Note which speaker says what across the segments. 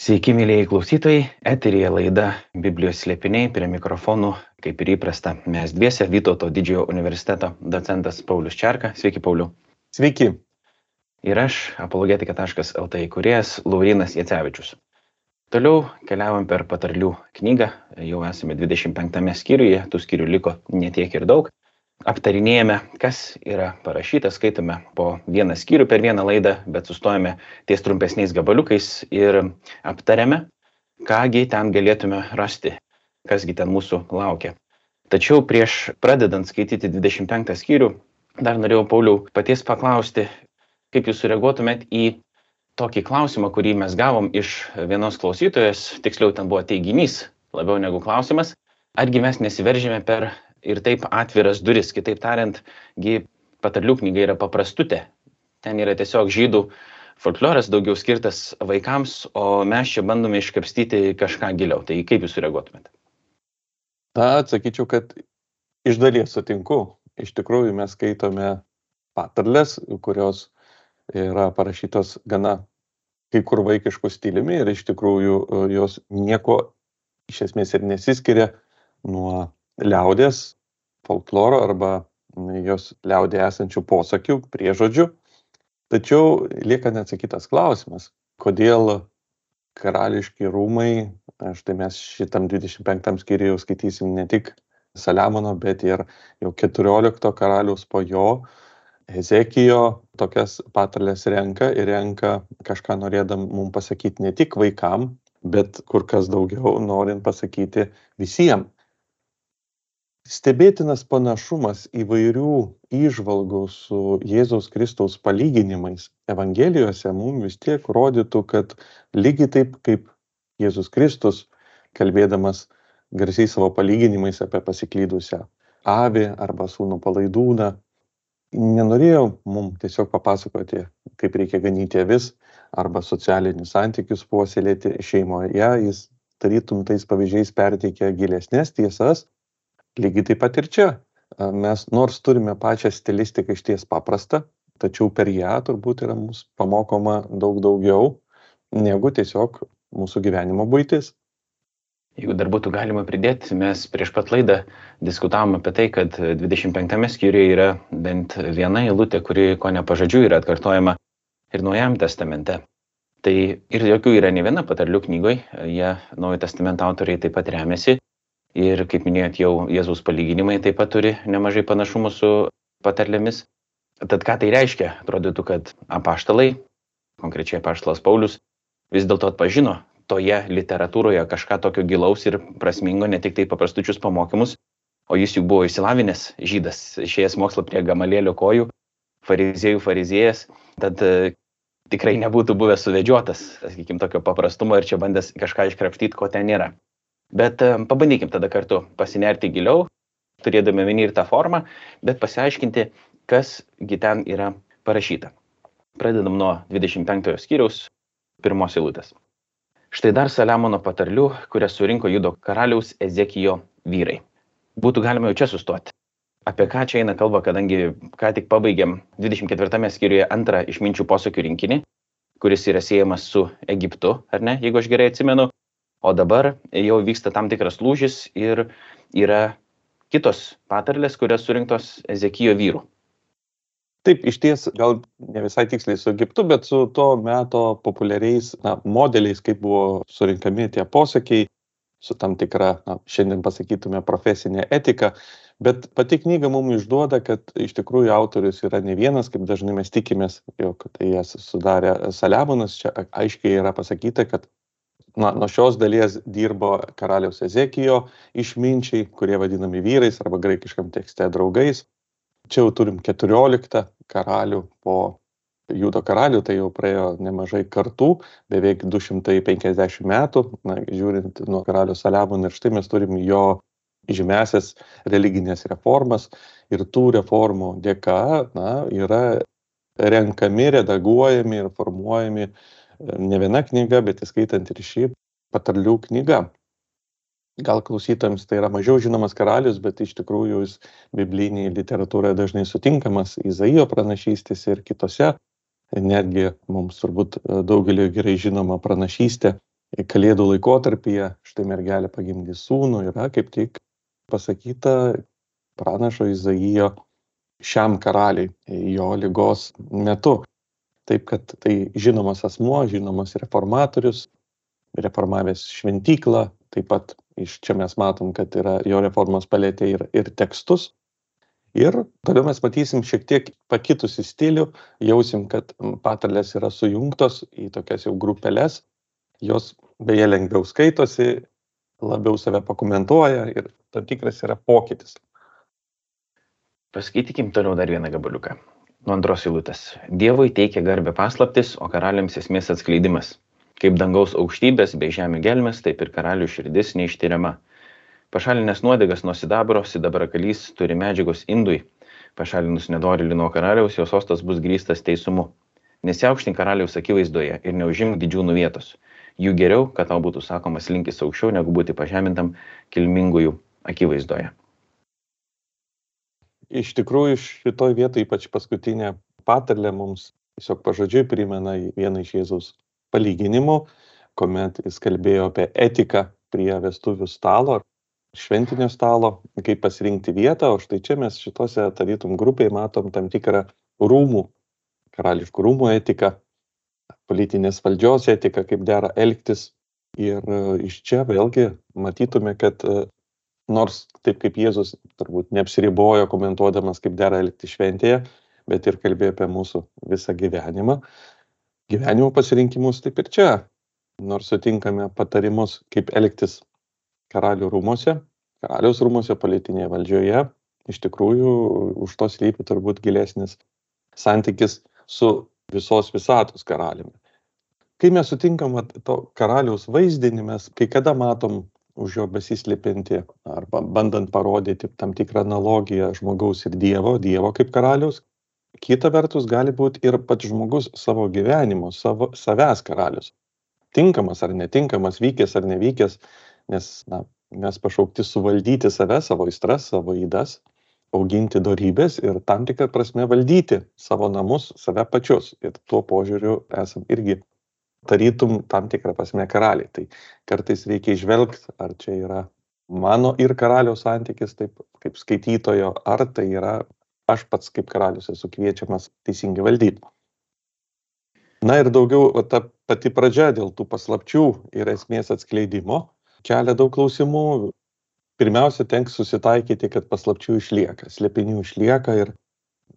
Speaker 1: Sveiki, mėlyjei klausytojai, eterija laida Biblijos slėpiniai prie mikrofonų, kaip ir įprasta, mes dviese Vytauto didžiojo universiteto docentas Paulius Čerka. Sveiki, Pauliu.
Speaker 2: Sveiki.
Speaker 1: Ir aš, apologetika.lt įkūrėjas Laurinas Jacevičius. Toliau keliavom per patarlių knygą, jau esame 25 skyriuje, tų skyrių liko netiek ir daug aptarinėjame, kas yra parašyta, skaitome po vieną skyrių per vieną laidą, bet sustojame ties trumpesniais gabaliukais ir aptariame, kągi ten galėtume rasti, kasgi ten mūsų laukia. Tačiau prieš pradedant skaityti 25 skyrių, dar norėjau, Pauliau, paties paklausti, kaip jūs sureaguotumėt į tokį klausimą, kurį mes gavom iš vienos klausytojas, tiksliau ten buvo teiginys, labiau negu klausimas, argi mes nesiveržėme per ir taip atviras duris. Kitaip tariant, patarlių knyga yra paprastutė. Ten yra tiesiog žydų folkloras daugiau skirtas vaikams, o mes čia bandome iškapstyti kažką giliau. Tai kaip jūs sureaguotumėte?
Speaker 2: Na, atsakyčiau, kad iš dalies sutinku. Iš tikrųjų, mes skaitome patarlės, kurios yra parašytos gana kai kur vaikiškų stiliumi ir iš tikrųjų jos nieko iš esmės ir nesiskiria nuo liaudės folkloro arba jos liaudėje esančių posakių, priežodžių. Tačiau lieka neatsakytas klausimas, kodėl karališki rūmai, štai mes šitam 25 skyriui skaitysim ne tik Saliamono, bet ir jau 14 karaliaus po jo, Ezekijo tokias patalės renka ir renka kažką norėdam mums pasakyti ne tik vaikam, bet kur kas daugiau norint pasakyti visiems stebėtinas panašumas įvairių įžvalgų su Jėzaus Kristaus palyginimais Evangelijose mums vis tiek rodytų, kad lygiai taip kaip Jėzus Kristus, kalbėdamas garsiai savo palyginimais apie pasiklydusią avį arba sūnų palaidūną, nenorėjo mums tiesiog papasakoti, kaip reikia ganyti avis arba socialinius santykius puoselėti šeimoje, jis tarytum tais pavyzdžiais perteikia gilesnės tiesas, lygiai taip pat ir čia. Mes nors turime pačią stilistiką išties paprastą tačiau per ją turbūt yra mums pamokoma daug daugiau negu tiesiog mūsų gyvenimo buitis.
Speaker 1: Jeigu dar būtų galima pridėti, mes prieš pat laidą diskutavom apie tai, kad 25 skyriuje yra bent viena eilutė, kuri ko nepažadžiu yra atkartojama ir Naujajam testamente. Tai ir jokių yra ne viena patarlių knygoje, jie Naujojo testamento autoriai taip pat remiasi ir kaip minėjot jau jėzaus palyginimai taip pat turi nemažai panašumų su patarlėmis. Tad ką tai reiškia? Atrodytų kad apaštalai konkrečiai apaštalas paulius vis dėlto atpažino toje literatūroje kažką tokio gilaus ir prasmingo ne tik tai paprastučius pamokymus o jis juk buvo išsilavinęs žydas išėjęs mokslą prie gamalėlio kojų fariziejų fariziėjas tad e, tikrai nebūtų buvęs suvedžiotas sakykim tokio paprastumo ir čia bandęs kažką iškrapštyt ko ten nėra Bet e, pabandykim tada kartu pasinerti giliau, turėdami meni ir tą formą, bet pasiaiškinti, kasgi ten yra parašyta. Pradedam nuo 25 skyriaus pirmos eilutės. Štai dar Saliamono patarlių, kurias surinko Judo karaliaus Ezekijo vyrai. Būtų galima jau čia sustoti. Apie ką čia eina kalba, kadangi ką tik pabaigėm 24 skyriuje antrą išminčių posakių rinkinį, kuris yra siejamas su Egiptu, ar ne, jeigu aš gerai atsimenu, o dabar jau vyksta tam tikras lūžis ir yra kitos patarlės, kurios surinktos Ezekijo vyrų.
Speaker 2: Taip, iš ties, gal ne visai tiksliai su Egiptu, bet su to meto populiariais na, modeliais, kaip buvo surinkami tie posakiai, su tam tikra, na, šiandien pasakytume, profesinė etika. Bet pati knyga mums išduoda, kad iš tikrųjų autorius yra ne vienas, kaip dažnai mes tikimės, jog tai jas sudarė Saliamonas. Čia aiškiai yra pasakyta, kad na, nuo šios dalies dirbo karaliaus Ezekijo išminčiai, kurie vadinami vyrais arba graikiškam tekste draugais. Čia jau turim 14 karalių po Judo karalių, tai jau praėjo nemažai kartų, beveik 250 metų, na, žiūrint nuo karalių Saliamono ir štai mes turim jo žymesias religinės reformas ir tų reformų dėka na, yra renkami, redaguojami ir formuojami uh, ne viena knyga, bet įskaitant ir šį patarlių knygą. Gal klausytams tai yra mažiau žinomas karalius, bet iš tikrųjų jis biblinėje literatūroje dažnai sutinkamas Izaijo pranašystėse ir kitose. Netgi mums turbūt daugelio gerai žinoma pranašystė Kalėdų laikotarpyje štai mergelė pagimdys sūnų yra kaip tik pasakyta pranašo Izaijo šiam karaliui jo lygos metu. Taip kad tai žinomas asmuo, žinomas reformatorius, reformavęs šventyklą, taip pat iš čia mes matom, kad yra jo reformos palėtė ir, ir tekstus. Ir toliau mes matysim šiek tiek pakitusi stilių, jausim, kad patarlės yra sujungtos į tokias jau grupelės, jos beje lengviau skaitosi, labiau save pakomentuoja ir tam tikras yra pokytis.
Speaker 1: Paskaitykim toliau dar vieną gabaliuką. Nuo antros eilutės. Dievui teikia garbę paslaptis, o karaliams esmės atskleidimas. Kaip dangaus aukštybės bei žemė gelmes, taip ir karalių širdis neištyriama. Pašalinęs nuodegas nuo sidabro, sidabrakalys turi medžiagos indui. Pašalinus nedorėlį nuo karaliaus, jos sostas bus grįstas teisumu. Nesiaukštink karaliaus akivaizdoje ir neužimk didžiūnų vietos. Jų geriau, kad tau būtų sakomas linkis aukščiau, negu būti pažemintam kilmingųjų akivaizdoje.
Speaker 2: Iš tikrųjų, šitoj vietoje ypač paskutinė patarlė mums tiesiog pažodžiui primena vieną iš Jėzaus palyginimų, kuomet jis kalbėjo apie etiką prie vestuvių stalo, šventinio stalo, kaip pasirinkti vietą, o štai čia mes šitose tarytum grupiai matom tam tikrą rūmų, karališkų rūmų etiką, politinės valdžios etiką, kaip dera elgtis. Ir e, iš čia vėlgi matytume, kad e, nors taip kaip Jėzus turbūt neapsiribojo komentuodamas, kaip dera elgti šventėje, bet ir kalbėjo apie mūsų visą gyvenimą, gyvenimo pasirinkimus, taip ir čia. Nors sutinkame patarimus, kaip elgtis karalių rūmose, karaliaus rūmose, politinėje valdžioje, iš tikrųjų už to slypi turbūt gilesnis santykis su visos visatos karaliumi. Kai mes sutinkam to karaliaus vaizdinį, mes kai kada matom už jo besislėpinti arba bandant parodyti tam tikrą analogiją žmogaus ir Dievo, Dievo kaip karaliaus, kita vertus gali būti ir pats žmogus savo gyvenimo, savo, savęs karalius. Tinkamas ar netinkamas, vykęs ar nevykęs, nes na, mes pašaukti suvaldyti save, savo įstras, savo įdas, auginti darybės ir tam tikrą prasme valdyti savo namus, save pačius. Ir tuo požiūriu esam irgi tarytum tam tikrą prasme karaliai. Tai kartais reikia išvelgti, ar čia yra mano ir karaliaus santykis, taip kaip skaitytojo, ar tai yra aš pats kaip karalius esu kviečiamas teisingai valdyti. Na ir daugiau ta pati pradžia dėl tų paslapčių ir esmės atskleidimo kelia daug klausimų. Pirmiausia, tenks susitaikyti, kad paslapčių išlieka, slėpinių išlieka ir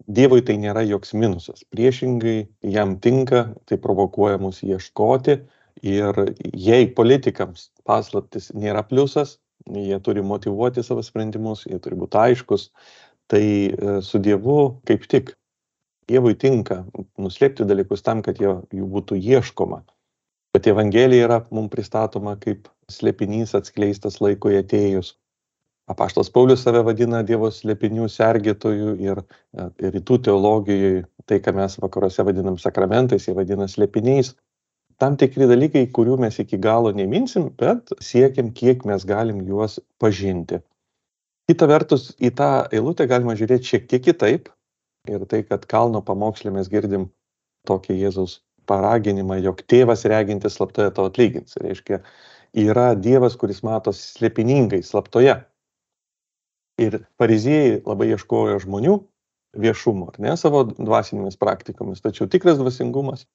Speaker 2: Dievui tai nėra joks minusas. Priešingai, jam tinka, tai provokuoja mus ieškoti ir jei politikams paslaptis nėra pliusas, jie turi motivuoti savo sprendimus, jie turi būti aiškus, tai e, su Dievu kaip tik Dievui tinka nuslėpti dalykus tam, kad jo, jų būtų ieškoma. Bet Evangelija yra mums pristatoma kaip slėpinys atskleistas laikui atėjus. Apaštas Paulius save vadina Dievo slėpinių sergėtojų ir, e, rytų teologijoje tai, ką mes vakaruose vadinam sakramentais, jie vadina slėpiniais. Tam tikri dalykai, kurių mes iki galo neminsim, bet siekiam, kiek mes galim juos pažinti. Kita vertus į tą eilutę galima žiūrėti šiek tiek kitaip ir tai kad kalno pamoksle mes girdim tokį jėzaus paraginimą jog tėvas regintis slaptoje tau atlygins. Reiškia yra dievas kuris mato slėpiningai slaptoje ir fariziejai labai ieškojo žmonių viešumo ar ne savo dvasinėmis praktikomis. Tačiau tikras dvasingumas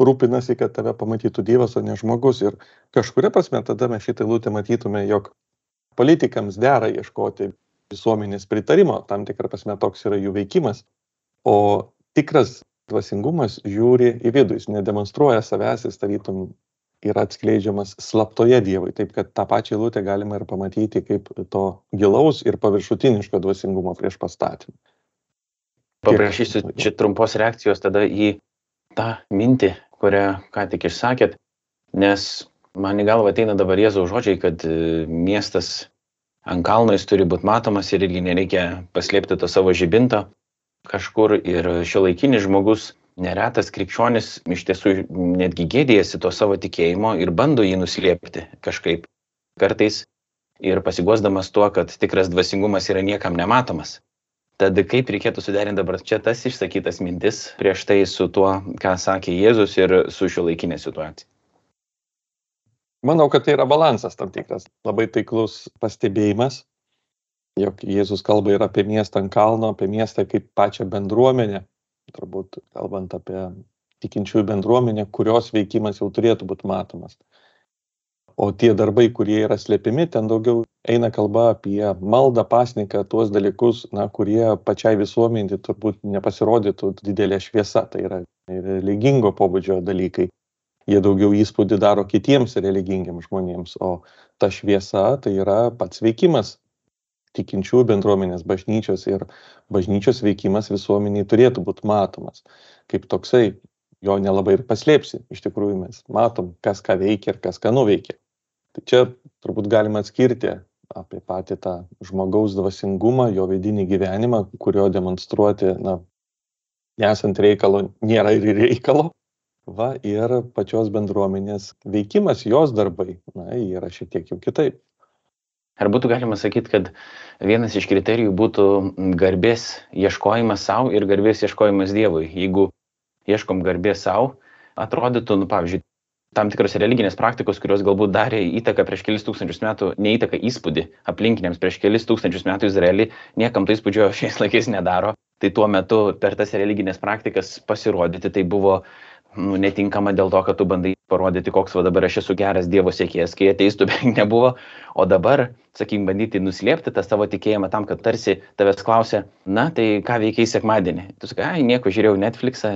Speaker 2: rūpinasi kad tave pamatytų dievas o ne žmogus. Ir kažkuria prasme tada mes šitą eilutę matytume jog politikams dera ieškoti visuomenės pritarimo, tam tikrą prasme toks yra jų veikimas, o tikras dvasingumas žiūri į vidų, jis nedemonstruoja savęs, jis tarytum yra atskleidžiamas slaptoje Dievui, taip kad tą pačią eilutę galima ir pamatyti kaip to gilaus ir paviršutiniško dvasingumo prieš pastatymą.
Speaker 1: Paprašysiu čia trumpos reakcijos tada į tą mintį, kurią ką tik išsakėt, nes man į galvą ateina dabar Jėzaus žodžiai, kad e, miestas ant kalno jis turi būti matomas ir irgi nereikia paslėpti to savo žibinto kažkur. Ir šio laikinis žmogus, neretas krikščionis, iš tiesų netgi gėdėjasi to savo tikėjimo ir bando jį nuslėpti kažkaip. Kartais ir pasigosdamas tuo, kad tikras dvasingumas yra niekam nematomas. Tad kaip reikėtų suderinti dabar čia tas išsakytas mintis prieš tai su tuo, ką sakė Jėzus ir su šio laikinė situacija?
Speaker 2: Manau, kad tai yra balansas tam tikras, labai taiklus pastebėjimas, jog Jėzus kalba ir apie miestą ant kalno, apie miestą kaip pačią bendruomenę, turbūt kalbant apie tikinčiųjų bendruomenę, kurios veikimas jau turėtų būti matomas. O tie darbai, kurie yra slėpimi, ten daugiau eina kalba apie maldą, pasniką, tuos dalykus, na, kurie pačiai visuomenį turbūt nepasirodytų didelė šviesa. Tai yra religingo pobūdžio dalykai. Jie daugiau įspūdį daro kitiems religingiams žmonėms, o ta šviesa tai yra pats veikimas tikinčių bendruomenės bažnyčios ir bažnyčios veikimas visuomeniai turėtų būti matomas kaip toksai jo nelabai ir paslėpsi. Iš tikrųjų mes matom, kas ką veikia ir kas ką nuveikia. Tai čia turbūt galima atskirti apie patį tą žmogaus dvasingumą, jo vidinį gyvenimą, kurio demonstruoti, na, nesant reikalo, nėra ir reikalo. Va, ir pačios bendruomenės veikimas, jos darbai, na, yra šiek tiek jau kitaip.
Speaker 1: Ar būtų galima sakyti, kad vienas iš kriterijų būtų garbės ieškojimas savo ir garbės ieškojimas Dievui. Jeigu ieškom garbės savo, atrodytų, nu, pavyzdžiui, tam tikros religinės praktikos, kurios galbūt darė įtaką prieš kelis tūkstančius metų, neįtaką įspūdį aplinkiniams prieš kelis tūkstančius metų Izraelį, niekam to įspūdžio šiais laikais nedaro. Tai tuo metu per tas religinės praktikas pasirodyti tai buvo nu, netinkama dėl to, kad tu bandai parodyti, koks va dabar aš esu geras Dievo sėkėjas, kai ateistų beveik nebuvo, o dabar, sakykim, bandyti nuslėpti tą savo tikėjimą tam, kad tarsi tavęs klausia, na tai ką veikiai sekmadienį. Tu sakai, ai, nieko, žiūrėjau Netflixą,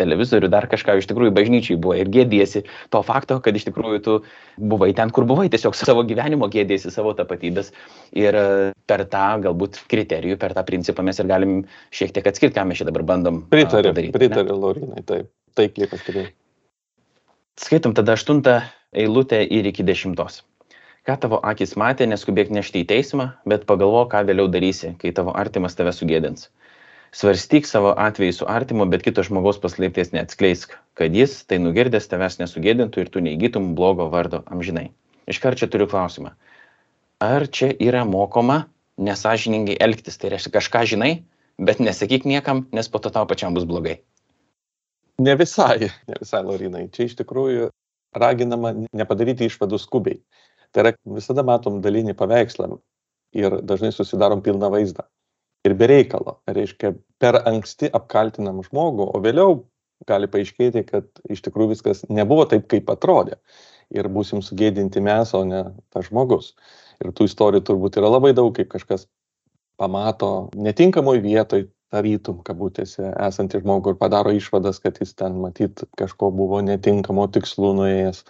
Speaker 1: televizorių, dar kažką iš tikrųjų bažnyčiai buvo ir gėdėsi to fakto, kad iš tikrųjų tu buvai ten, kur buvai, tiesiog savo gyvenimo gėdėsi savo tapatybės ir e, per tą galbūt kriterijų, per tą principą mes ir galim šiek tiek atskirti, ką mes čia dabar bandom.
Speaker 2: Pritariu, pritariu, Laurinai, taip, taikliai pastebėjau.
Speaker 1: Skaitom tada aštuntą eilutę ir iki dešimtos. Ką tavo akis matė, neskubėk nešti į teismą, bet pagalvo, ką vėliau darysi, kai tavo artimas tave sugėdins svarstyk savo atvejį su artimu, bet kito žmogaus paslėpties neatskleisk, kad jis tai nugirdęs tavęs nesugėdintų ir tu neįgytum blogo vardo amžinai. Iškart čia turiu klausimą. Ar čia yra mokoma nesažiningai elgtis? Tai reiškia kažką žinai, bet nesakyk niekam, nes po to tau pačiam bus blogai.
Speaker 2: Ne visai, ne visai, Lorinai. Čia iš tikrųjų raginama nepadaryti išvadų skubiai. Tai yra visada matom dalinį paveikslą ir dažnai susidarom pilną vaizdą ir be reikalo reiškia per anksti apkaltinam žmogų o vėliau gali paaiškėti kad iš tikrųjų viskas nebuvo taip kaip atrodė ir būsim sugėdinti mes o ne tas žmogus ir tų istorijų turbūt yra labai daug kaip kažkas pamato netinkamoj vietoj tarytum kabutėse esantį žmogų ir padaro išvadas kad jis ten matyt kažko buvo netinkamo tikslu nuėjęs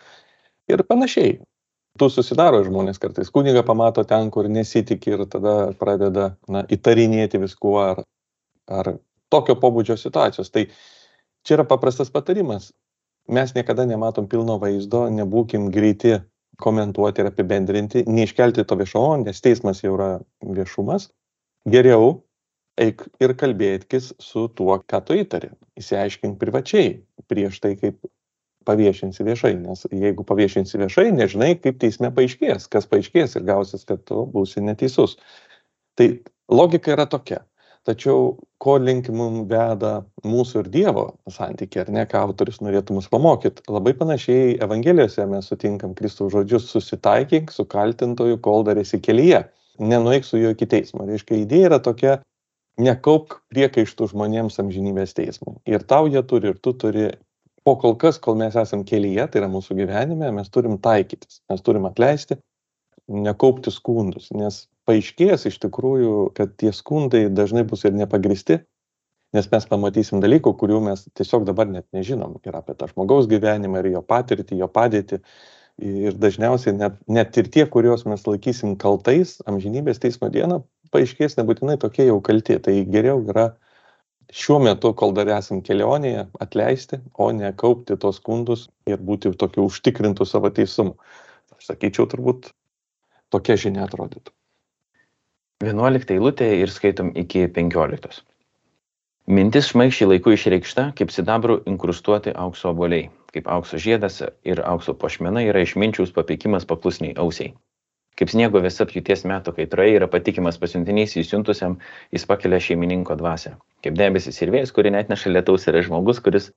Speaker 2: ir panašiai tų susidaro žmonės kartais kunigą pamato ten, kur nesitiki ir tada pradeda na, įtarinėti viskuo ar, ar tokio pobūdžio situacijos. Tai čia yra paprastas patarimas. Mes niekada nematom pilno vaizdo, nebūkim greiti komentuoti ir apibendrinti, neiškelti to viešo, nes teismas jau yra viešumas. Geriau eik ir kalbėkis su tuo, ką tu įtari. Įsiaiškink privačiai prieš tai, kaip paviešinsi viešai, nes jeigu paviešinsi viešai, nežinai, kaip teisme paaiškės, kas paaiškės ir gausis, kad tu būsi neteisus. Tai logika yra tokia. Tačiau ko link mums veda mūsų ir Dievo santykiai, ar ne, ką autorius norėtų mus pamokyti. Labai panašiai Evangelijose mes sutinkam Kristaus žodžius susitaikyk su kaltintoju, kol dar esi kelyje. Nenueik su juo iki teismo. Reiškia, idėja yra tokia, nekaupk priekaištų žmonėms amžinybės teismui. Ir tau jie turi, ir tu turi, o kol kas kol mes esam kelyje tai yra mūsų gyvenime mes turim taikytis mes turim atleisti nekaupti skundus. Nes paaiškės iš tikrųjų kad tie skundai dažnai bus ir nepagrįsti nes mes pamatysim dalykų kurių mes tiesiog dabar net nežinom. Ir apie tą žmogaus gyvenimą ir jo patirtį jo padėtį. Ir dažniausiai net net ir tie kuriuos mes laikysim kaltais amžinybės teismo dieną paaiškės nebūtinai tokie jau kalti tai geriau yra šiuo metu, kol dar esam kelionėje, atleisti, o ne kaupti tos skundus ir būti tokiu užtikrintų savo teisumu. Aš sakyčiau, turbūt tokia žinia atrodytų.
Speaker 1: 11 eilutė ir skaitom iki 15. Mintis šmaiščiai laiku išreikšta, kaip sidabrų inkrustuoti aukso oboliai, kaip aukso žiedas ir aukso pošmena yra išminčiaus papeikimas paklusniai ausiai. Kaip sniego visa pjūties metų kaitroje yra patikimas pasiuntinys įsiuntusiam, jis pakelia šeimininko dvasę. Kaip debesis ir vėjas, kuri net neša lietaus, yra žmogus, kuris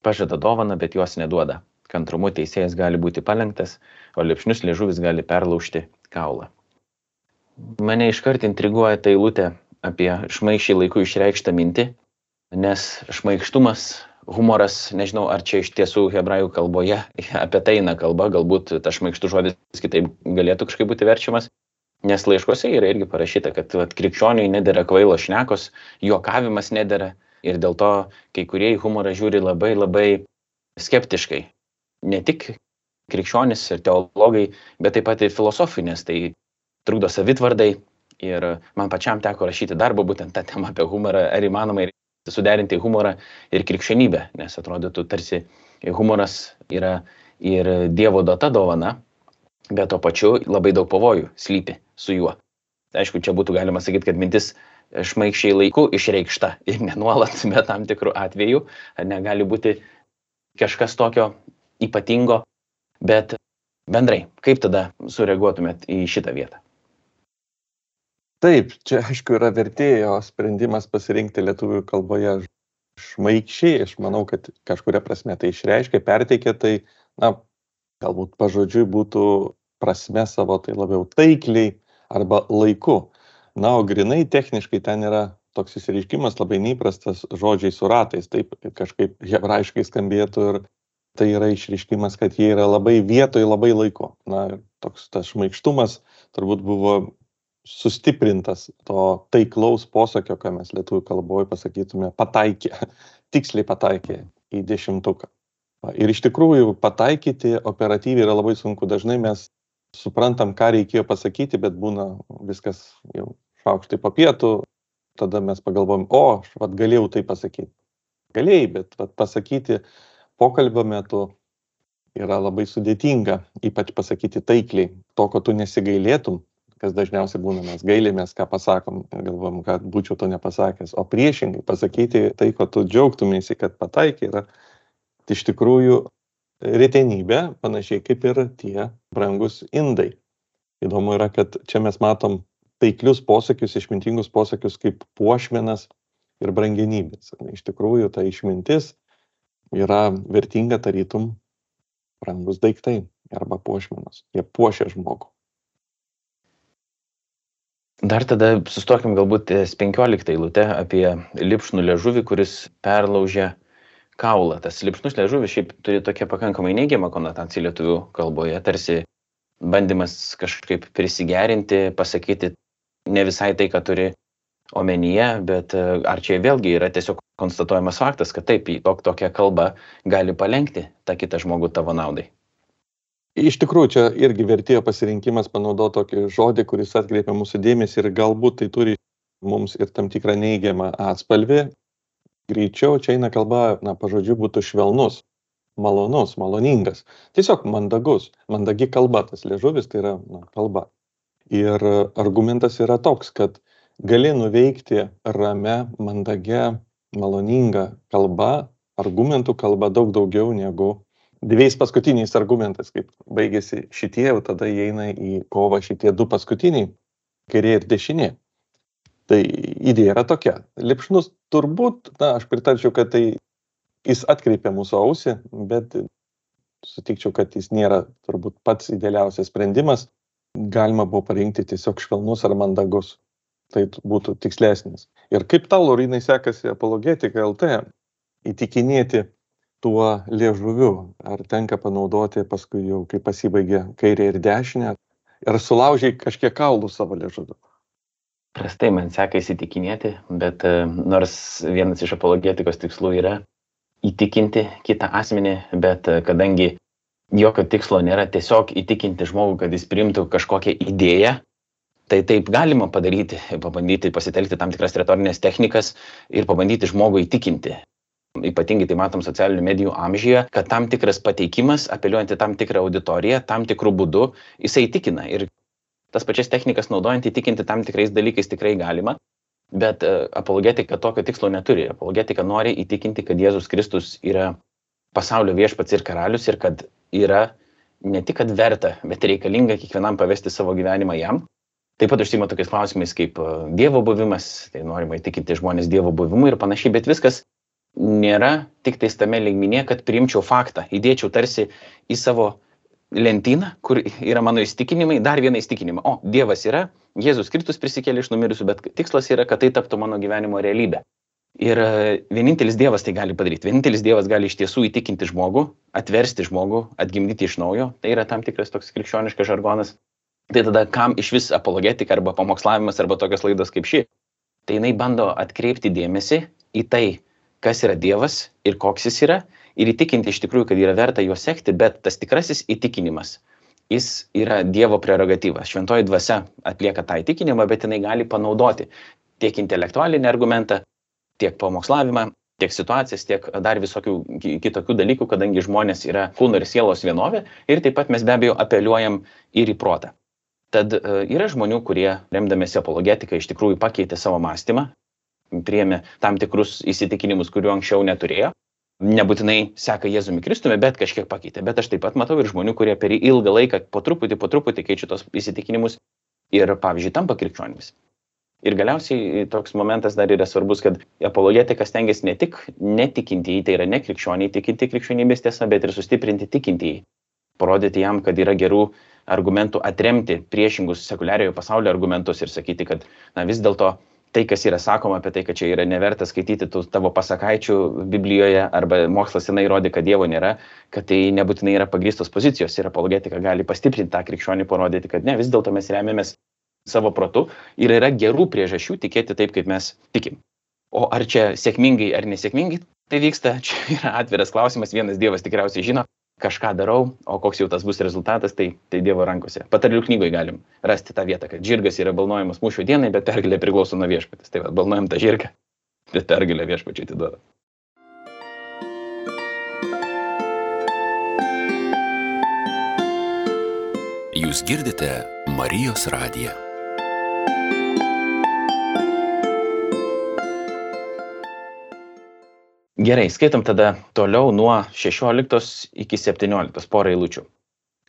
Speaker 1: pažada dovaną, bet jos neduoda. kantrumu teisėjas gali būti palengtas, o lipšnius liežuvis gali perlaužti kaulą. Mane iškart intriguoja ta eilutė apie šmaišiai laiku išreikštą mintį, nes šmaikštumas, humoras, nežinau, ar čia iš tiesų hebrajų kalboje apie tai eina kalba, galbūt tas šmaikštų žodis kitaip galėtų kažkaip būti verčiamas, nes laiškose yra irgi parašyta, kad vat, krikščioniui nedėra kvailo šnekos, juokavimas nedėra ir dėl to kai kurie į humorą žiūri labai labai skeptiškai. Ne tik krikščionis ir teologai, bet taip pat ir filosofinės, tai trukdo savitvardai. Ir man pačiam teko rašyti darbą būtent tą temą apie humorą, ar įmanoma suderinti humorą ir krikščionybę, nes atrodytų tarsi humoras yra ir Dievo duota dovana, bet to pačiu labai daug pavojų slypi su juo. Aišku, čia būtų galima sakyti, kad mintis šmaikščiai laiku išreikšta ir ne nuolat, bet tam tikrų atvejų negali būti kažkas tokio ypatingo, bet bendrai, kaip tada sureaguotumėt į šitą vietą?
Speaker 2: Taip, čia aišku yra vertėjo sprendimas pasirinkti lietuvių kalboje šmaikščiai, aš manau, kad kažkuria prasme tai išreiškia, perteikia tai, na, galbūt pažodžiui būtų prasme savo tai labiau taikliai arba laiku. Na, o grinai techniškai ten yra toks įsireiškimas labai neįprastas žodžiai su ratais, taip kažkaip hebrajiškai skambėtų ir tai yra išreiškimas, kad jie yra labai vietoj, labai laiku. Na, ir toks tas šmaikštumas turbūt buvo sustiprintas to taiklaus posakio, ką mes lietuvių kalboje pasakytume, pataikė, tiksliai pataikė į dešimtuką. Ir iš tikrųjų pataikyti operatyviai yra labai sunku. Dažnai mes suprantam, ką reikėjo pasakyti, bet būna viskas jau šaukštai po pietų, tada mes pagalvojam, o, aš vat, galėjau tai pasakyti. Galėjai, bet vat, pasakyti pokalbio metu yra labai sudėtinga, ypač pasakyti taikliai, to, ko tu nesigailėtum, kas dažniausiai būna, mes gailėmės, ką pasakom, galvom, kad būčiau to nepasakęs, o priešingai pasakyti tai, ko tu džiaugtumėsi, kad pataikai, yra iš tikrųjų retenybė, panašiai kaip ir tie brangus indai. Įdomu yra, kad čia mes matom taiklius posakius, išmintingus posakius kaip puošmenas ir brangenybės. Iš tikrųjų, ta išmintis yra vertinga tarytum brangus daiktai arba puošmenas. Jie puošia žmogų.
Speaker 1: Dar tada sustokim galbūt ties 15 eilutę apie lipšnų liežuvį, kuris perlaužia kaulą. Tas lipšnus liežuvis šiaip turi tokia pakankamai neigiamą konotaciją lietuvių kalboje, tarsi bandymas kažkaip prisigerinti, pasakyti ne visai tai, ką turi omenyje, bet e, ar čia vėlgi yra tiesiog konstatuojamas faktas, kad taip, tok, tokia kalba gali palengti tą kitą žmogų tavo naudai.
Speaker 2: Iš tikrųjų, čia irgi vertėjo pasirinkimas panaudoti tokį žodį, kuris atkreipia mūsų dėmesį ir galbūt tai turi mums ir tam tikrą neigiamą atspalvį. Greičiau čia eina kalba, na, pažodžiu, būtų švelnus, malonus, maloningas, tiesiog mandagus, mandagi kalba, tas liežuvis tai yra na, kalba. Ir argumentas yra toks, kad gali nuveikti ramę, mandagę, maloningą kalbą, argumentų kalba daug daugiau negu dviejais paskutiniais argumentais, kaip baigėsi šitie, o tada įeina į kovą šitie du paskutiniai, kairė ir dešinė. Tai idėja yra tokia. Lipšnus turbūt, na, aš pritarčiau, kad tai jis atkreipia mūsų ausį, bet sutikčiau, kad jis nėra turbūt pats idealiausias sprendimas galima buvo parinkti tiesiog švelnus ar mandagus. Tai būtų tikslesnis. Ir kaip tau, Laurinai, sekasi apologetika LT įtikinėti tuo liežuviu? Ar tenka panaudoti paskui jau, kai pasibaigė kairė ir dešinė? Ar sulaužiai kažkiek kaulų savo liežuviu?
Speaker 1: Prastai man sekasi įtikinėti, bet e, nors vienas iš apologetikos tikslų yra įtikinti kitą asmenį, bet e, kadangi jokio tikslo nėra tiesiog įtikinti žmogų, kad jis priimtų kažkokią idėją. Tai taip galima padaryti, pabandyti pasitelkti tam tikras retorinės technikas ir pabandyti žmogų įtikinti. Ypatingai tai matom socialinių medijų amžyje, kad tam tikras pateikimas, apeliuojant į tam tikrą auditoriją, tam tikrų būdų, jisai įtikina. Ir tas pačias technikas naudojant įtikinti tam tikrais dalykais tikrai galima. Bet uh, apologetika tokio tikslo neturi. Apologetika nori įtikinti, kad Jėzus Kristus yra pasaulio viešpats ir karalius ir kad yra ne tik, kad verta, bet reikalinga kiekvienam pavesti savo gyvenimą jam. Taip pat užsima tokiais klausimais kaip e, Dievo buvimas, tai norima įtikinti žmonės Dievo buvimu ir panašiai, bet viskas nėra tik tais tame lygminė, kad priimčiau faktą, įdėčiau tarsi į savo lentyną, kur yra mano įstikinimai, dar vieną įstikinimą. O, Dievas yra, Jėzus Kristus prisikėlė iš numirusių, bet tikslas yra, kad tai taptų mano gyvenimo realybė. Ir e, vienintelis Dievas tai gali padaryti. Vienintelis Dievas gali iš tiesų įtikinti žmogų, atversti žmogų, atgimdyti iš naujo. Tai yra tam tikras toks krikščioniškas žargonas. Tai tada kam iš vis apologetika arba pamokslavimas arba tokios laidos kaip ši? Tai jinai bando atkreipti dėmesį į tai, kas yra Dievas ir koks jis yra ir įtikinti iš tikrųjų, kad yra verta juo sekti, bet tas tikrasis įtikinimas, jis yra Dievo prerogatyvas. Šventoji dvasia atlieka tą įtikinimą, bet jinai gali panaudoti tiek intelektualinį argumentą, tiek pamokslavimą, tiek situacijas, tiek dar visokių kitokių dalykų, kadangi žmonės yra kūno ir sielos vienovė ir taip pat mes be abejo apeliuojam ir į protą. Tad e, yra žmonių, kurie remdamėsi apologetiką iš tikrųjų pakeitė savo mąstymą, priėmė tam tikrus įsitikinimus, kuriuo anksčiau neturėjo. Nebūtinai seka Jėzumi Kristumi, bet kažkiek pakeitė. Bet aš taip pat matau ir žmonių, kurie per ilgą laiką po truputį, po truputį keičia tos įsitikinimus ir, pavyzdžiui, tampa krikščionimis. Ir galiausiai toks momentas dar yra svarbus, kad apologetikas tengiasi ne tik netikintieji, tai yra ne krikščioniai tikinti krikščionybės tiesa, bet ir sustiprinti tikintieji. Parodyti jam, kad yra gerų argumentų atremti priešingus sekuliariojo pasaulio argumentus ir sakyti, kad na, vis dėlto tai, kas yra sakoma apie tai, kad čia yra neverta skaityti tų tavo pasakaičių Biblijoje arba mokslas senai įrodė, kad Dievo nėra, kad tai nebūtinai yra pagrįstos pozicijos ir apologetika gali pastiprinti tą krikščionį, parodyti, kad ne, vis dėlto mes remiamės savo protu ir yra gerų priežasčių tikėti taip, kaip mes tikim. O ar čia sėkmingai ar nesėkmingai tai vyksta, čia yra atviras klausimas, vienas Dievas tikriausiai žino, kažką darau, o koks jau tas bus rezultatas, tai, tai Dievo rankose. Patarlių knygoje galim rasti tą vietą, kad žirgas yra balnojamas mūšio dienai, bet pergalė priklauso nuo viešpatės. Tai va, balnojam tą žirgą, bet pergalė viešpačiai atiduoda.
Speaker 3: Jūs girdite Marijos radiją.
Speaker 1: Gerai, skaitom tada toliau nuo 16 iki 17 porą eilučių.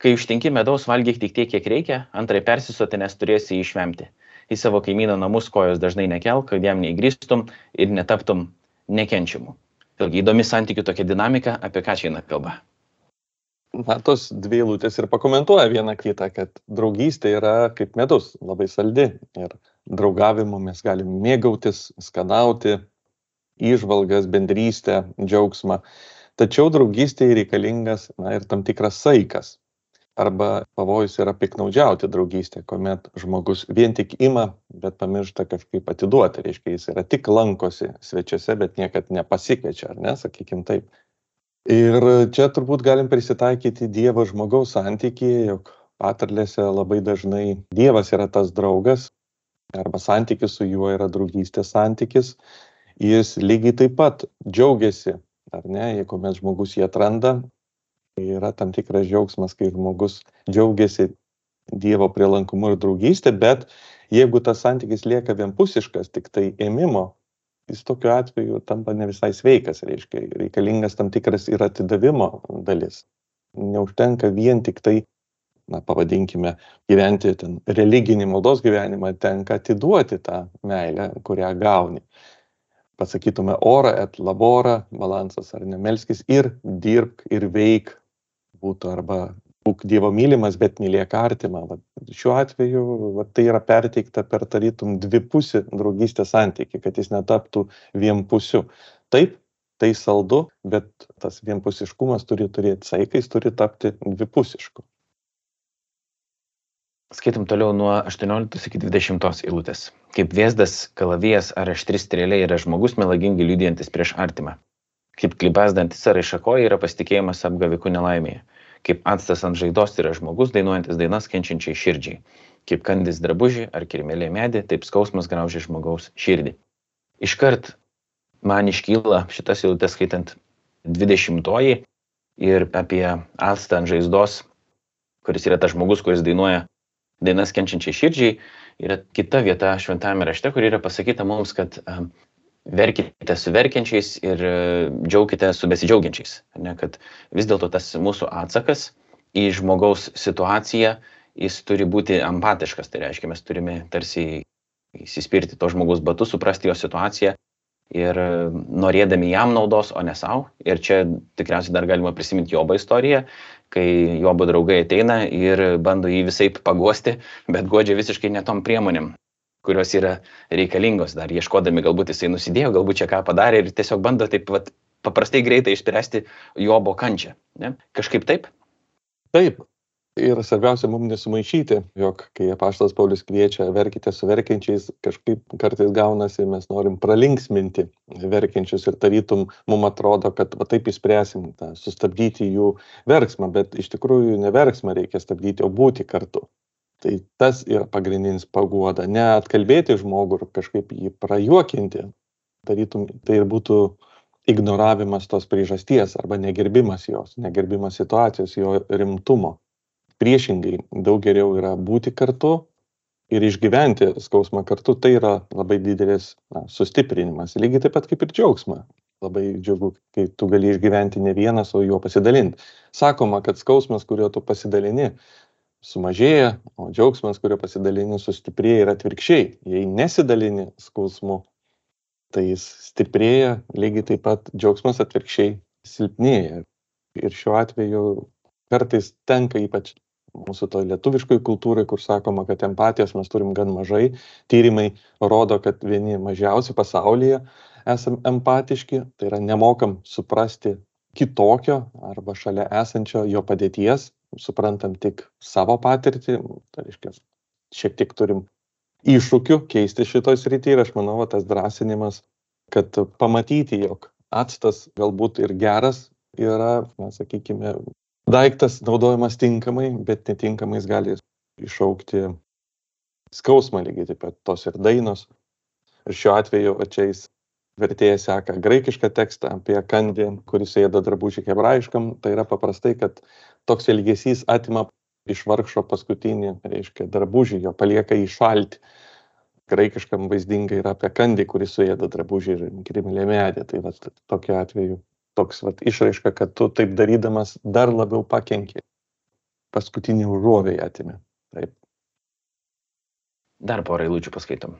Speaker 1: Kai užtinki medaus, valgyk tik tiek, kiek reikia, antrai persisoti, nes turėsi jį išvemti. Į savo kaimyno namus kojos dažnai nekelk, kad jam neįgrįstum ir netaptum nekenčiamu. Vėlgi įdomi santykių tokia dinamika, apie ką čia eina kalba.
Speaker 2: Na, tos dvi eilutės ir pakomentuoja vieną kitą, kad draugystė yra kaip medus, labai saldi. Ir draugavimu mes galime mėgautis, skanauti, įžvalgas, bendrystę, džiaugsmą. Tačiau draugystėje reikalingas na, ir tam tikras saikas. Arba pavojus yra piknaudžiauti draugystę, kuomet žmogus vien tik ima, bet pamiršta kažkaip atiduoti. Reiškia, jis yra tik lankosi svečiuose, bet niekad nepasikviečia, ar ne, sakykim taip. Ir čia turbūt galim prisitaikyti Dievo žmogaus santykį, jog patarlėse labai dažnai Dievas yra tas draugas, arba santykis su juo yra draugystės santykis jis lygiai taip pat džiaugiasi, ar ne, jeigu mes žmogus jį atranda, tai yra tam tikras džiaugsmas, kai žmogus džiaugiasi Dievo prielankumu ir draugystė, bet jeigu tas santykis lieka vienpusiškas, tik tai ėmimo, jis tokiu atveju tampa ne visai sveikas, reiškia, reikalingas tam tikras ir atidavimo dalis. Neužtenka vien tik tai, na, pavadinkime, gyventi ten religinį maldos gyvenimą, tenka atiduoti tą meilę, kurią gauni pasakytume orą et labora, balansas ar ne, melskis ir dirbk ir veik būtų arba būk Dievo mylimas, bet mylėk artimą. Va, šiuo atveju va, tai yra perteikta per tarytum dvipusį draugystės santyki, kad jis netaptų vienpusiu. Taip, tai saldu, bet tas vienpusiškumas turi turėti saiką, jis turi tapti dvipusišku.
Speaker 1: Skaitom toliau nuo 18 iki 20 eilutės. Kaip vėzdas, kalavijas ar aštri strėlė yra žmogus melagingai liūdėjantis prieš artimą. Kaip klibasdantis ar išakoja yra pasitikėjimas apgavikų nelaimėje. Kaip atstas ant žaidos yra žmogus dainuojantis dainas kenčiančiai širdžiai. Kaip kandis drabužį ar kirmelė medį, taip skausmas graužia žmogaus širdį. Iškart man iškyla šitas eilutės skaitant 20-oji ir apie atstą ant žaizdos, kuris yra tas žmogus, kuris dainuoja dainas kenčiančiai širdžiai, yra kita vieta šventame rašte, kur yra pasakyta mums, kad verkite su verkiančiais ir džiaukite su besidžiaugiančiais. Ne, kad vis dėlto tas mūsų atsakas į žmogaus situaciją, jis turi būti empatiškas. Tai reiškia, mes turime tarsi įsispirti to žmogaus batus, suprasti jo situaciją ir norėdami jam naudos, o ne savo. Ir čia tikriausiai dar galima prisiminti Jobo istoriją, kai Jobo draugai ateina ir bando jį visai pagosti, bet godžia visiškai netom priemonėm kurios yra reikalingos, dar ieškodami, galbūt jisai nusidėjo, galbūt čia ką padarė ir tiesiog bando taip vat, paprastai greitai išspręsti Jobo kančią. Ne? Kažkaip taip?
Speaker 2: Taip, Ir svarbiausia mums nesumaišyti, jog kai apaštas Paulius kviečia verkite su verkiančiais, kažkaip kartais gaunasi, mes norim pralinksminti verkiančius ir tarytum mums atrodo, kad va taip įspręsim, tą, sustabdyti jų verksmą, bet iš tikrųjų ne verksmą reikia stabdyti, o būti kartu. Tai tas yra pagrindinis paguoda, ne atkalbėti žmogų ir kažkaip jį prajuokinti, tarytum tai ir būtų ignoravimas tos priežasties arba negerbimas jos, negerbimas situacijos, jo rimtumo priešingai daug geriau yra būti kartu ir išgyventi skausmą kartu, tai yra labai didelis na, sustiprinimas. Lygiai taip pat kaip ir džiaugsmą. Labai džiugu, kai tu gali išgyventi ne vienas, o juo pasidalinti. Sakoma, kad skausmas, kurio tu pasidalini, sumažėja, o džiaugsmas, kurio pasidalini, sustiprėja ir atvirkščiai. Jei nesidalini skausmu, tai jis stiprėja, lygiai taip pat džiaugsmas atvirkščiai silpnėja. Ir šiuo atveju kartais tenka ypač mūsų toj lietuviškoj kultūrai, kur sakoma, kad empatijos mes turim gan mažai. Tyrimai rodo, kad vieni mažiausi pasaulyje esam empatiški, tai yra nemokam suprasti kitokio arba šalia esančio jo padėties, suprantam tik savo patirtį, tai reiškia, šiek tiek turim iššūkių keisti šitoj srity ir aš manau, va, tas drąsinimas, kad pamatyti, jog atstas galbūt ir geras yra, na, sakykime, daiktas naudojamas tinkamai, bet netinkamai jis gali iššaukti skausmą lygiai taip pat tos ir dainos. Ir šiuo atveju čia jis vertėjas seka graikišką tekstą apie kandį, kuris ėda drabužį hebrajiškam. Tai yra paprastai, kad toks elgesys atima iš vargšo paskutinį, reiškia, drabužį, jo palieka į šaltį. Graikiškam vaizdingai yra apie kandį, kuris suėda drabužį ir krimelė medė. Tai va, tokiu atveju toks vat išraiška, kad tu taip darydamas dar labiau pakenki. Paskutinį užuovėj atimė. Taip.
Speaker 1: Dar porą eilučių paskaitom.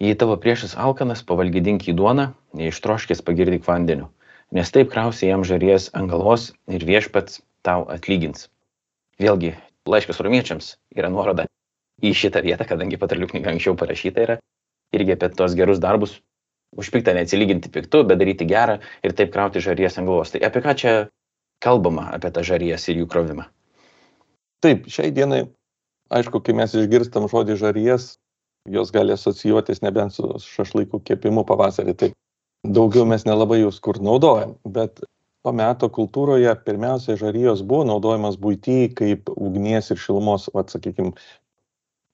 Speaker 1: Jei tavo priešas alkanas, pavalgydink į duoną, neištroškės pagirdyk vandeniu, nes taip krausi jam žaries ant galvos ir viešpats tau atlygins. Vėlgi, laiškas romiečiams yra nuoroda į šitą vietą, kadangi patarlių knyga anksčiau parašyta yra, irgi apie tos gerus darbus už piktą neatsilyginti piktu, bet daryti gerą ir taip krauti žaries ant galvos. Tai apie ką čia kalbama, apie tą žaries ir jų krovimą?
Speaker 2: Taip, šiai dienai, aišku, kai mes išgirstam žodį žaries, jos gali asocijuotis nebent su šašlaikų kepimu pavasarį. Tai daugiau mes nelabai jūs kur naudojam, bet to meto kultūroje pirmiausia žarijos buvo naudojamas būtyje kaip ugnies ir šilumos, atsakykime,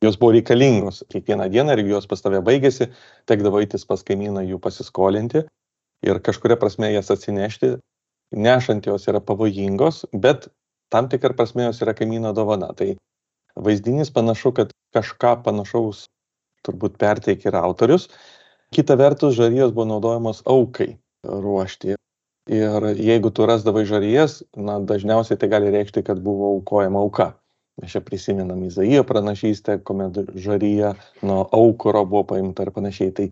Speaker 2: jos buvo reikalingos kiekvieną dieną ir jos pas tave baigėsi, tekdavo eitis pas kaimyną jų pasiskolinti ir kažkuria prasme jas atsinešti. Nešant jos yra pavojingos, bet tam tikrą prasme jos yra kaimyno dovana. Tai vaizdinys panašu, kad kažką panašaus turbūt perteikia ir autorius. Kita vertus, žarijos buvo naudojamos aukai ruošti. Ir jeigu tu rasdavai žarijas, na, dažniausiai tai gali reikšti, kad buvo aukojama auka. Mes čia prisimenam Izaijo pranašystę, kuomet žaryje nuo aukuro buvo paimta ir panašiai. Tai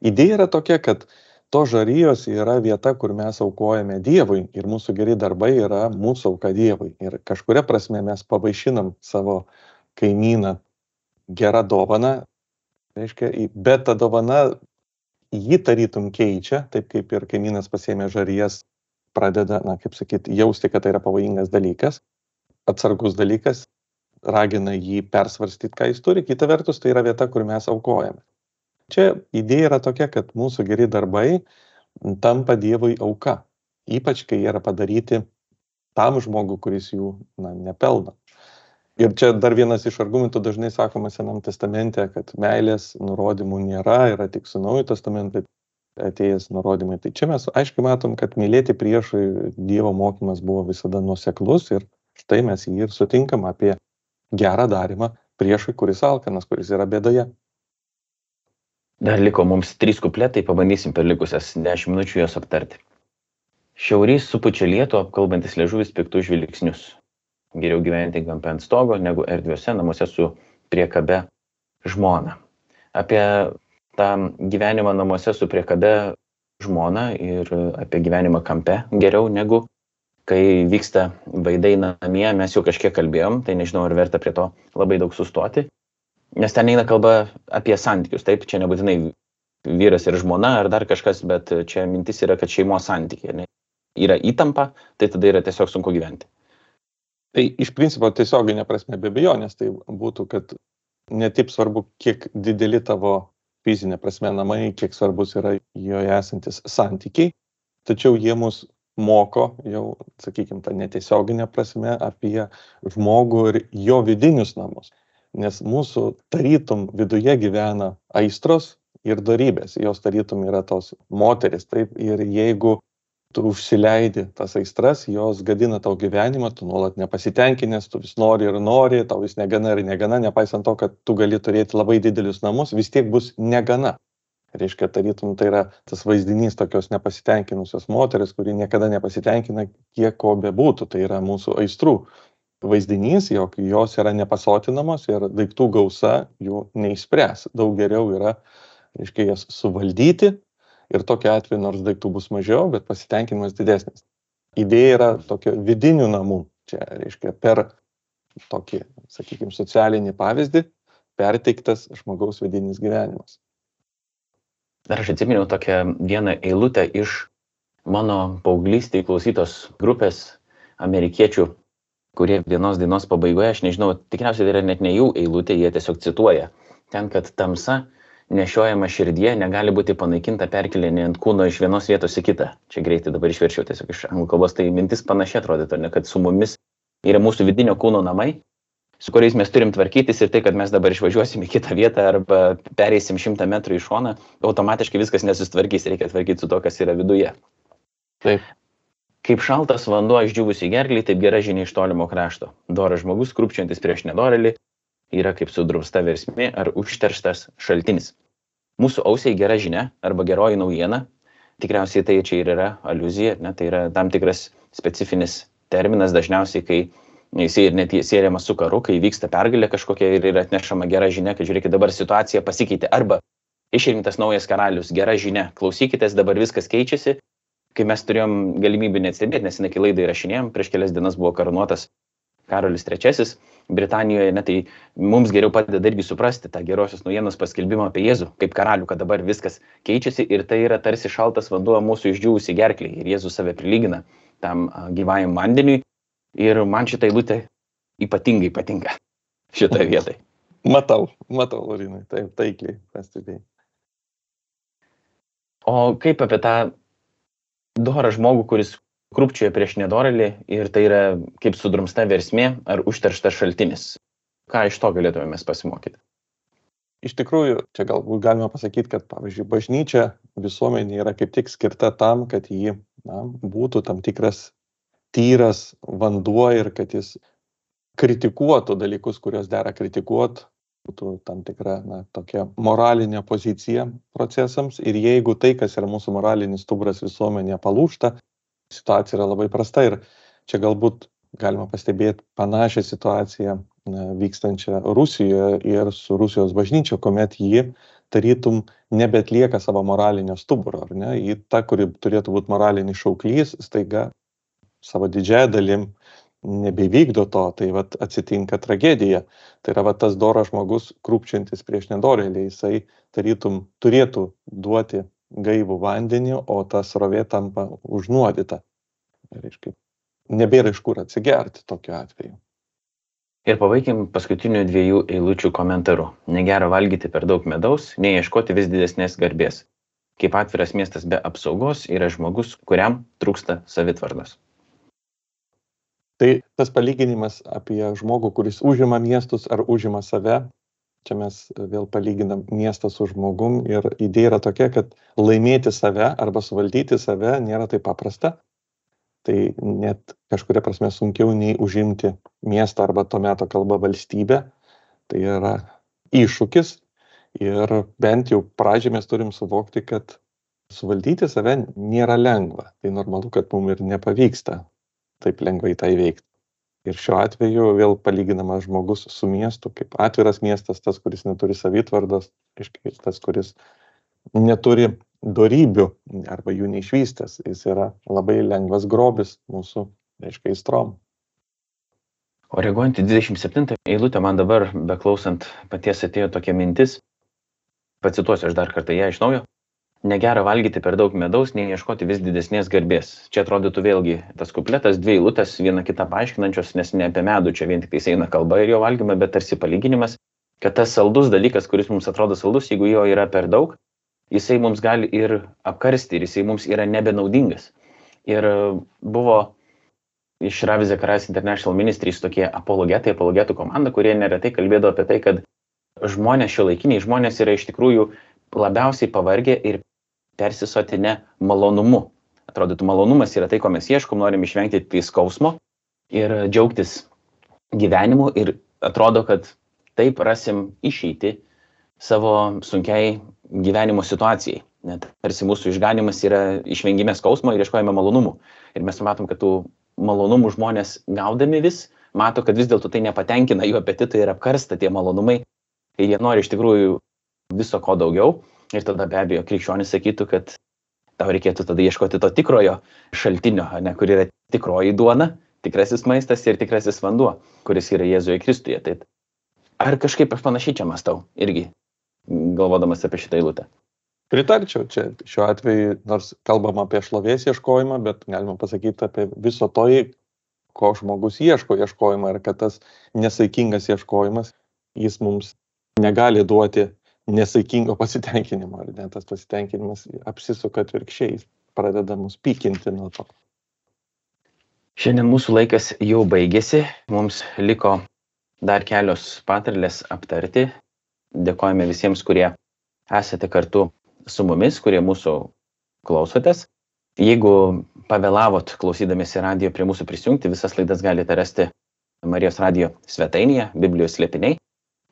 Speaker 2: idėja yra tokia, kad to žarijos yra vieta, kur mes aukojame Dievui ir mūsų geri darbai yra mūsų auka Dievui. Ir kažkuria prasme mes pavaišinam savo kaimyną gerą dovaną, reiškia, bet ta dovana jį tarytum keičia, taip kaip ir kaimynas pasėmė žarijas, pradeda, na, kaip sakyti, jausti, kad tai yra pavojingas dalykas, atsargus dalykas ragina jį persvarstyti, ką jis turi, kita vertus tai yra vieta, kur mes aukojame. Čia idėja yra tokia, kad mūsų geri darbai tampa Dievui auka, ypač kai jie yra padaryti tam žmogui, kuris jų na, nepelna. Ir čia dar vienas iš argumentų dažnai sakoma Senam testamente, kad meilės nurodymų nėra, yra tik su Naujojo testamento atėjęs nurodymai. Tai čia mes aiškiai matom, kad mylėti priešui Dievo mokymas buvo visada nuseklus ir štai mes jį ir sutinkam apie gerą darymą priešui, kuris alkanas, kuris yra bėdoje.
Speaker 1: Dar liko mums trys kupletai, pabandysim per likusias dešimt minučių juos aptarti. Šiaurys supučia lietų, apkalbantis liežuvis piktų žvilgsnius. Geriau gyventi gampe ant stogo, negu erdviuose namuose su priekabe žmona. Apie tą gyvenimą namuose su priekabe žmoną ir apie gyvenimą kampe geriau negu kai vyksta vaidai namie, mes jau kažkiek kalbėjom, tai nežinau, ar verta prie to labai daug sustoti. Nes ten eina kalba apie santykius, taip, čia nebūtinai vyras ir žmona ar dar kažkas, bet čia mintis yra, kad šeimos santykiai ne, yra įtampa, tai tada yra tiesiog sunku gyventi.
Speaker 2: Tai iš principo tiesioginė prasme be abejonės tai būtų, kad ne taip svarbu, kiek dideli tavo fizinė prasme namai, kiek svarbus yra joje esantis santykiai, tačiau jie mus moko jau, sakykime, tą netiesioginę prasme apie žmogų ir jo vidinius namus. Nes mūsų tarytum viduje gyvena aistros ir darybės, jos tarytum yra tos moteris. Taip, ir jeigu tu užsileidi tas aistras, jos gadina tau gyvenimą, tu nuolat nepasitenkinęs, tu vis nori ir nori, tau vis negana ir negana, nepaisant to, kad tu gali turėti labai didelius namus, vis tiek bus negana. Reiškia, tarytum tai yra tas vaizdinys tokios nepasitenkinusios moteris, kuri niekada nepasitenkina, kiek ko bebūtų, tai yra mūsų aistrų vaizdinys, jog jos yra nepasotinamos ir daiktų gausa jų neišspręs. Daug geriau yra, reiškia, jas suvaldyti, ir tokiu atveju nors daiktų bus mažiau, bet pasitenkinimas didesnis. Idėja yra tokio vidinių namų. Čia reiškia per tokį, sakykime, socialinį pavyzdį perteiktas žmogaus vidinis gyvenimas.
Speaker 1: Dar aš atsiminiau tokią vieną eilutę iš mano paauglystėje klausytos grupės amerikiečių, kurie vienos dainos pabaigoje, aš nežinau, tikriausiai tai yra net ne jų eilutė, jie tiesiog cituoja. Ten, kad tamsa nešiojama širdyje negali būti panaikinta perkeliant kūno iš vienos vietos į kitą. Čia greitai dabar išverčiau tiesiog iš anglų kalbos, tai mintis panašiai atrodytų, ne, kad su mumis yra mūsų vidinio kūno namai, su kuriais mes turim tvarkytis ir tai, kad mes dabar išvažiuosim į kitą vietą arba pereisim šimtą metrų į šoną, automatiškai viskas nesustvarkys, reikia tvarkyti su to, kas yra viduje.
Speaker 2: Taip.
Speaker 1: Kaip šaltas vanduo išdžiūvusi gerklį, taip gera žinia iš tolimo krašto. Doras žmogus, krūpčiantis prieš nedorelį, yra kaip sudrausta versmė ar užterštas šaltinis mūsų ausiai gera žinia arba geroji naujiena, tikriausiai tai čia ir yra aluzija, ne, tai yra tam tikras specifinis terminas dažniausiai, kai jisai ir net siejamas su karu, kai vyksta pergalė kažkokia ir yra atnešama gera žinia, kad žiūrėkit, dabar situacija pasikeitė. Arba išrinktas naujas karalius, gera žinia, klausykitės, dabar viskas keičiasi. Kai mes turėjom galimybę net stebėti, nes jinai laidą įrašinėjom, prieš kelias dienas buvo karūnuotas Karolis III, Britanijoje, ne, tai mums geriau padeda irgi suprasti tą gerosios naujienos paskelbimą apie Jėzų kaip karalių, kad dabar viskas keičiasi ir tai yra tarsi šaltas vanduo mūsų išdžiūvusi gerkliai ir Jėzus save prilygina tam gyvajam vandeniui ir man šitą eilutę ypatingai patinka šitoje vietoje.
Speaker 2: Matau, matau, Laurinai, taip, taikliai pastebėjai.
Speaker 1: O kaip apie tą dorą žmogų, kuris krūpčioja prieš nedorelį ir tai yra kaip sudrumsta versmė ar užterštas šaltinis. Ką iš to galėtume mes pasimokyti?
Speaker 2: Iš tikrųjų, čia galbūt galima pasakyti, kad, pavyzdžiui, bažnyčia visuomenė yra kaip tik skirta tam, kad ji na, būtų tam tikras tyras vanduo ir kad jis kritikuotų dalykus, kuriuos dera kritikuoti, būtų tam tikra na, tokia moralinė pozicija procesams. Ir jeigu tai, kas yra mūsų moralinis stuburas visuomenėje, palūšta, situacija yra labai prasta ir čia galbūt galima pastebėti panašią situaciją vykstančią Rusijoje ir su Rusijos bažnyčia, kuomet ji tarytum nebetlieka savo moralinio stuburo, ar ne? Ji ta, kuri turėtų būti moralinis šauklys, staiga savo didžiąją dalim nebevykdo to, tai vat atsitinka tragedija. Tai yra vat tas doras žmogus, krūpčiantis prieš nedorėlį, jisai tarytum turėtų duoti gaivų vandenį, o ta srovė tampa užnuodyta. Reiškia, nebėra iš kur atsigerti tokiu atveju.
Speaker 1: Ir pabaikim paskutinių dviejų eilučių komentaru. Negera valgyti per daug medaus, neieškoti vis didesnės garbės. Kaip atviras miestas be apsaugos yra žmogus, kuriam trūksta savitvardos.
Speaker 2: Tai tas palyginimas apie žmogų, kuris užima miestus ar užima save, čia mes vėl palyginam miestą su žmogum ir idėja yra tokia, kad laimėti save arba suvaldyti save nėra taip paprasta. Tai net kažkuria prasme sunkiau nei užimti miestą arba to meto kalba valstybę. Tai yra iššūkis ir bent jau pradžią mes turim suvokti, kad suvaldyti save nėra lengva. Tai normalu, kad mums ir nepavyksta taip lengvai tai veikti ir šiuo atveju vėl palyginamas žmogus su miestu kaip atviras miestas tas kuris neturi savitvardos tas kuris neturi darybių arba jų neišvystęs. Jis yra labai lengvas grobis mūsų, reiškia, įstrom.
Speaker 1: O reaguojant į 27 eilutę, man dabar, beklausant paties atėjo tokia mintis, pacituosiu aš dar kartą ją iš naujo. Negera valgyti per daug medaus, nei ieškoti vis didesnės garbės. Čia atrodytų vėlgi tas kupletas, dvi eilutės, viena kitą paaiškinančios, nes ne apie medų čia vien tik tai eina kalba ir jo valgymą, bet tarsi palyginimas, kad tas saldus dalykas, kuris mums atrodo saldus, jeigu jo yra per daug, jisai mums gali ir apkarsti ir jisai mums yra nebenaudingas. Ir buvo iš Ravi Zakaras International Ministries tokie apologetai, apologetų komanda, kurie neretai kalbėdavo apie tai, kad žmonės, šio laikiniai žmonės yra iš tikrųjų labiausiai pavargę ir persisotinę malonumu. Atrodytų, malonumas yra tai, ko mes ieškom, norim išvengti tai skausmo ir džiaugtis gyvenimu ir atrodo, kad taip rasim išeiti savo sunkiai gyvenimo situacijai. Net tarsi mūsų išganimas yra išvengime skausmo ir ieškojame malonumų. Ir mes matom, kad tų malonumų žmonės gaudami vis, mato, kad vis dėlto tai nepatenkina jų apetitą ir apkarsta tie malonumai. Ir jie nori iš tikrųjų viso ko daugiau. Ir tada be abejo krikščionis sakytų, kad tau reikėtų tada ieškoti to tikrojo šaltinio, ne, kur yra tikroji duona, tikrasis maistas ir tikrasis vanduo, kuris yra Jėzuje Kristuje. Tai ar kažkaip aš panašiai čia mastau irgi galvodamas apie šitą eilutę.
Speaker 2: Pritarčiau čia šiuo atveju, nors kalbam apie šlovės ieškojimą, bet galima pasakyti apie viso to, ko žmogus ieško ieškojimą ir kad tas nesaikingas ieškojimas, jis mums negali duoti nesaikingo pasitenkinimo, ar ne tas pasitenkinimas apsisuka atvirkščiai, pradeda mus pykinti nuo to.
Speaker 1: Šiandien mūsų laikas jau baigėsi, mums liko dar kelios patarlės aptarti, Dėkojame visiems, kurie esate kartu su mumis, kurie mūsų klausotės. Jeigu pavėlavot klausydamėsi radio prie mūsų prisijungti, visas laidas galite rasti Marijos radio svetainėje, Biblijos slėpiniai.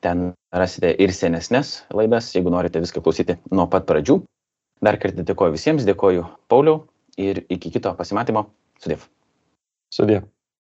Speaker 1: Ten rasite ir senesnės laidas, jeigu norite viską klausyti nuo pat pradžių. Dar kartą dėkoju visiems, dėkoju Pauliau ir iki kito pasimatymo. Sudėv.
Speaker 2: Sudėv.